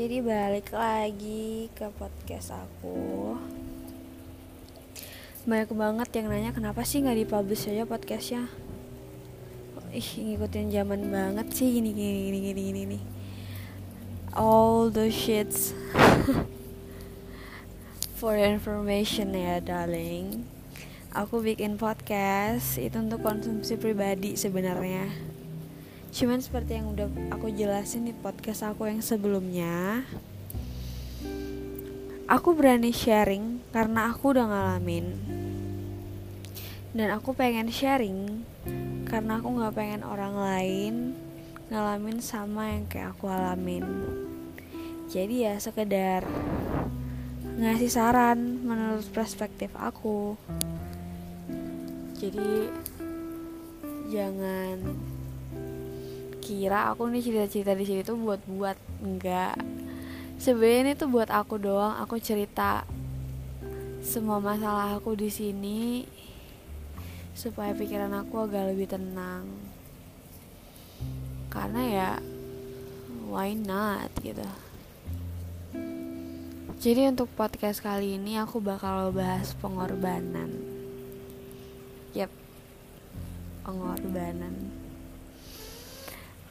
Jadi balik lagi ke podcast aku. Banyak banget yang nanya kenapa sih gak dipublish aja podcastnya? Ih ngikutin zaman banget sih gini gini gini gini gini nih All the shits. For information ya darling. Aku bikin podcast itu untuk konsumsi pribadi sebenarnya Cuman seperti yang udah aku jelasin di podcast aku yang sebelumnya Aku berani sharing karena aku udah ngalamin. Dan aku pengen sharing karena aku gak pengen orang lain ngalamin sama yang kayak aku alamin. Jadi ya sekedar ngasih saran menurut perspektif aku. Jadi jangan kira aku nih cerita-cerita di sini tuh buat-buat enggak. Sebenarnya ini tuh buat aku doang aku cerita semua masalah aku di sini supaya pikiran aku agak lebih tenang. Karena ya why not gitu. Jadi untuk podcast kali ini aku bakal bahas pengorbanan. Yep pengorbanan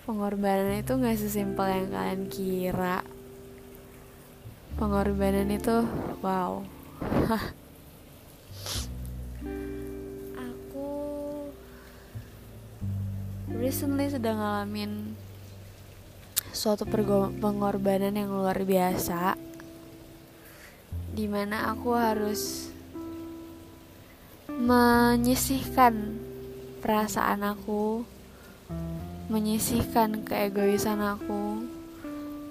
pengorbanan itu gak sesimpel yang kalian kira. Pengorbanan itu wow. Aku recently sedang ngalamin suatu pengorbanan yang luar biasa di mana aku harus menyisihkan perasaan aku menyisihkan keegoisan aku,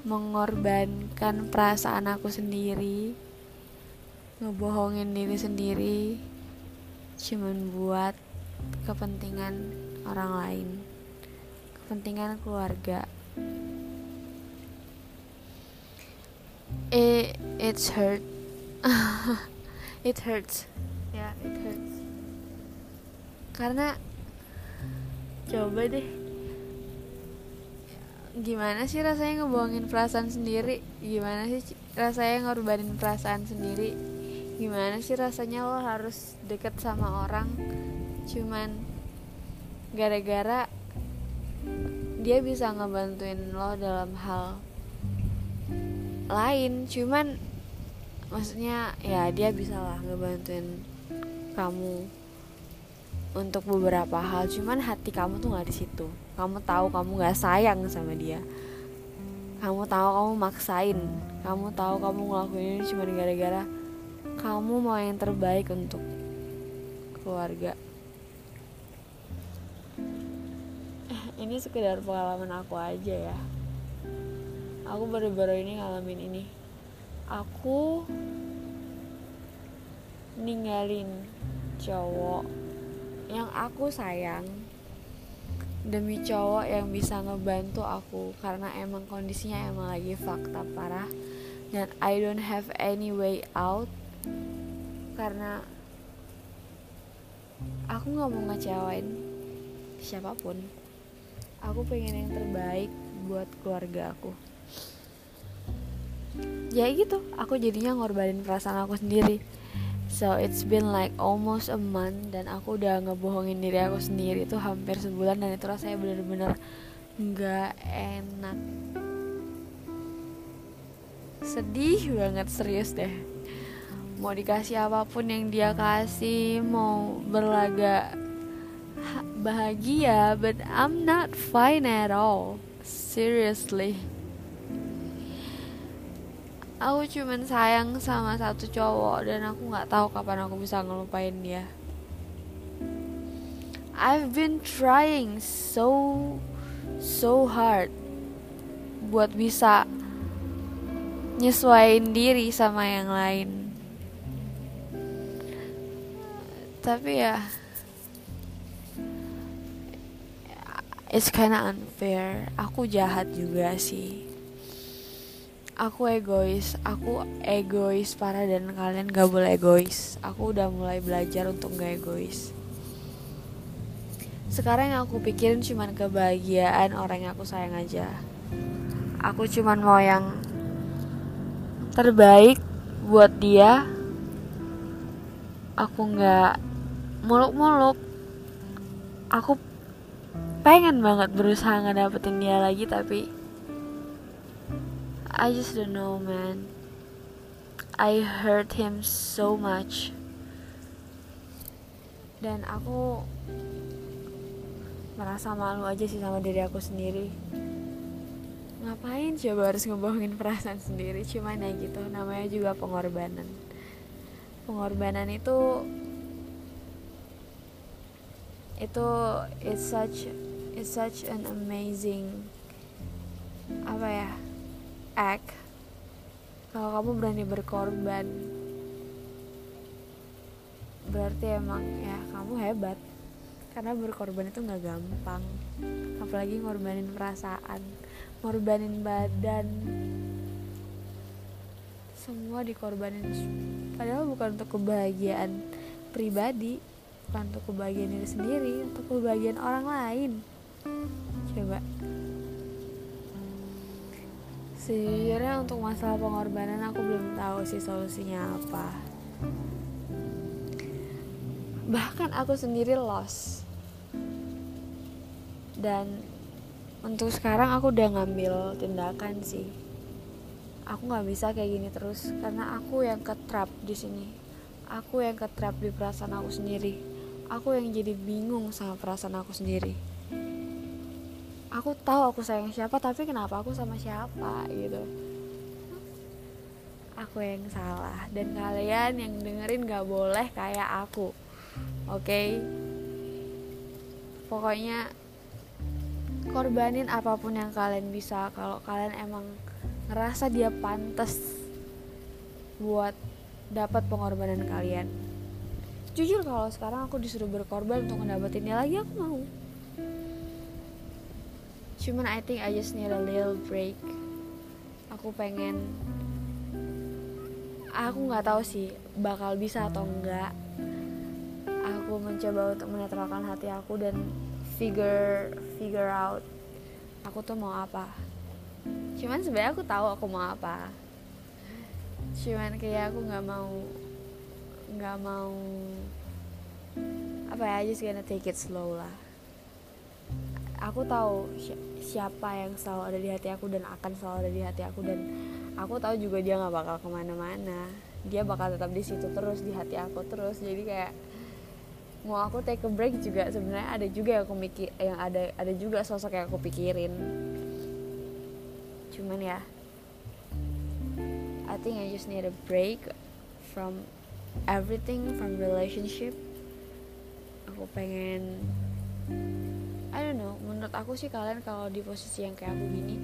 mengorbankan perasaan aku sendiri, ngebohongin diri sendiri, cuman buat kepentingan orang lain, kepentingan keluarga. It it's hurt. it hurts. Ya, yeah, it hurts. Karena coba deh gimana sih rasanya ngebohongin perasaan sendiri? Gimana sih rasanya ngorbanin perasaan sendiri? Gimana sih rasanya lo harus deket sama orang cuman gara-gara dia bisa ngebantuin lo dalam hal lain? Cuman maksudnya ya dia bisa lah ngebantuin kamu untuk beberapa hal cuman hati kamu tuh nggak di situ kamu tahu kamu gak sayang sama dia. Kamu tahu kamu maksain. Kamu tahu kamu ngelakuin ini cuma gara-gara kamu mau yang terbaik untuk keluarga. Eh, ini sekedar pengalaman aku aja ya. Aku baru-baru ini ngalamin ini. Aku ninggalin cowok yang aku sayang demi cowok yang bisa ngebantu aku karena emang kondisinya emang lagi fakta parah. Dan I don't have any way out karena aku nggak mau ngecewain siapa pun. Aku pengen yang terbaik buat keluarga aku. Ya gitu aku jadinya ngorbanin perasaan aku sendiri So it's been like almost a month dan aku udah ngebohongin diri aku sendiri itu hampir sebulan dan itu rasanya bener-bener nggak enak. Sedih banget serius deh. Mau dikasih apa pun yang dia kasih, mau berlagak bahagia, but I'm not fine at all. Seriously aku cuman sayang sama satu cowok dan aku nggak tahu kapan aku bisa ngelupain dia. I've been trying so so hard buat bisa nyesuaiin diri sama yang lain. Tapi ya it's kinda unfair. Aku jahat juga sih aku egois. Aku egois parah dan kalian gak boleh egois. Aku udah mulai belajar untuk gak egois. Sekarang yang aku pikirin cuman kebahagiaan orang yang aku sayang aja. Aku cuman mau yang terbaik buat dia. Aku nggak muluk-muluk. Aku pengen banget berusaha ngedapetin dia lagi tapi I just don't know man. I hurt him so much. Dan aku merasa malu aja sih sama diri aku sendiri. Ngapain coba harus ngebohongin perasaan sendiri? Cuman ya gitu namanya juga pengorbanan. Pengorbanan itu itu it's such it's such an amazing apa ya act kalau kamu berani berkorban berarti emang ya kamu hebat. Karena berkorban itu nggak gampang. Apalagi ngorbanin perasaan ngorbanin badan. Semua dikorbanin. Padahal bukan untuk kebahagiaan pribadi bukan untuk kebahagiaan diri sendiri untuk kebahagiaan orang lain. Coba sejujurnya untuk masalah pengorbanan aku belum tahu sih solusinya apa. Bahkan aku sendiri lost. Dan untuk sekarang aku udah ngambil tindakan sih. Aku nggak bisa kayak gini terus karena aku yang ketrap di sini. Aku yang ketrap di perasaan aku sendiri. Aku yang jadi bingung sama perasaan aku sendiri aku tahu aku sayang siapa tapi kenapa aku sama siapa gitu. Aku yang salah dan kalian yang dengerin gak boleh kayak aku oke? Okay? pokoknya korbanin apa pun yang kalian bisa kalau kalian emang ngerasa dia pantas buat dapat pengorbanan kalian. Jujur kalau sekarang aku disuruh berkorban untuk ngedapetinnya lagi aku mau cuman I think I just need a little break. Aku pengen aku nggak tahu sih bakal bisa atau enggak aku mencoba untuk menetralkan hati aku dan figure figure out aku tuh mau apa. Cuman sebenarnya aku tahu aku mau apa. Cuman kayak aku nggak mau nggak mau apa ya just gonna take it slow lah. Aku tahu siapa yang selalu ada di hati aku dan akan selalu ada di hati aku. Dan aku tahu juga dia nggak bakal ke mana-mana. Dia bakal tetap di situ terus di hati aku terus. Jadi kayak mau aku take a break juga sebenarnya ada juga yang aku mikir yang ada ada juga sosok yang aku pikirin. Cuman ya I think I just need a break from everything from relationship. Aku pengen I don't know menurut aku sih kalian kalau di posisi yang kayak aku gini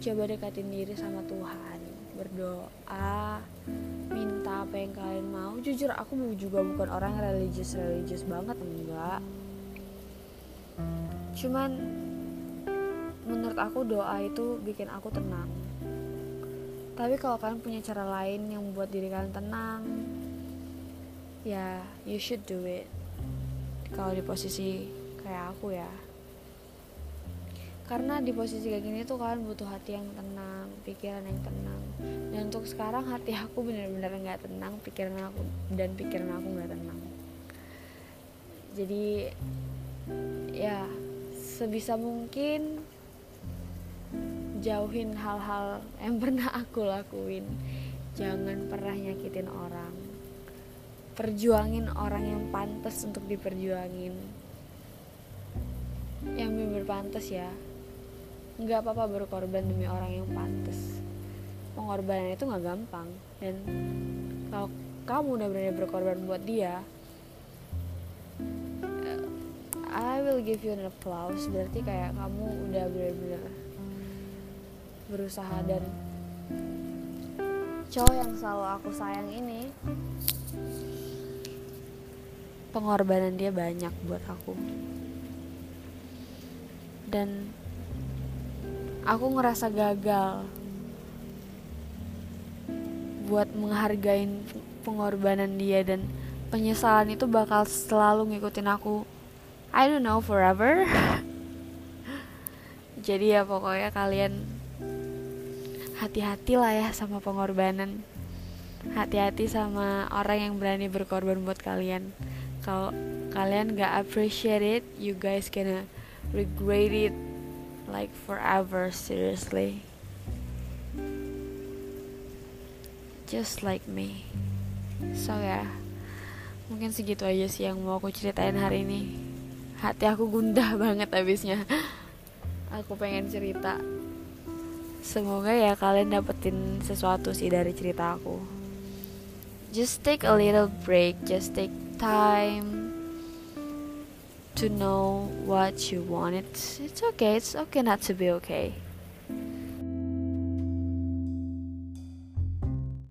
coba dekatin diri sama Tuhan berdoa minta apa yang kalian mau. Jujur aku juga bukan orang religius religius banget enggak. Cuman menurut aku doa itu bikin aku tenang. Tapi kalau kalian punya cara lain yang membuat diri kalian tenang ya you should do it. Kalau di posisi kayak aku ya karena di posisi kayak gini tuh kalian butuh hati yang tenang pikiran yang tenang. Dan untuk sekarang hati aku benar-benar nggak tenang pikiran aku dan pikiran aku nggak tenang. Jadi ya sebisa mungkin jauhin hal-hal yang pernah aku lakuin. Jangan pernah nyakitin orang. Perjuangin orang yang pantas untuk diperjuangin. Yang bener pantas ya nggak apa-apa berkorban demi orang yang pantas. Pengorbanan itu nggak gampang. Dan kalau kamu udah berani berkorban buat dia eh, I will give you an applause. Berarti kayak kamu udah bener-bener berusaha dan cowok yang selalu aku sayang ini pengorbanan dia banyak buat aku. Dan aku ngerasa gagal buat menghargai pengorbanan dia dan penyesalan itu bakal selalu ngikutin aku. I don't know forever. Jadi ya pokoknya kalian hati-hati lah ya sama pengorbanan. Hati-hati sama orang yang berani berkorban buat kalian. Kalau kalian gak appreciate it you guys gonna regret it like forever seriously. Just like me. So ya. Yeah, mungkin segitu aja sih yang mau aku ceritain hari ini. Hati aku gundah banget abisnya aku pengen cerita. Semoga ya kalian dapetin sesuatu sih dari cerita aku. Just take a little break. Just take time to know what you want it's it's okay it's okay not to be okay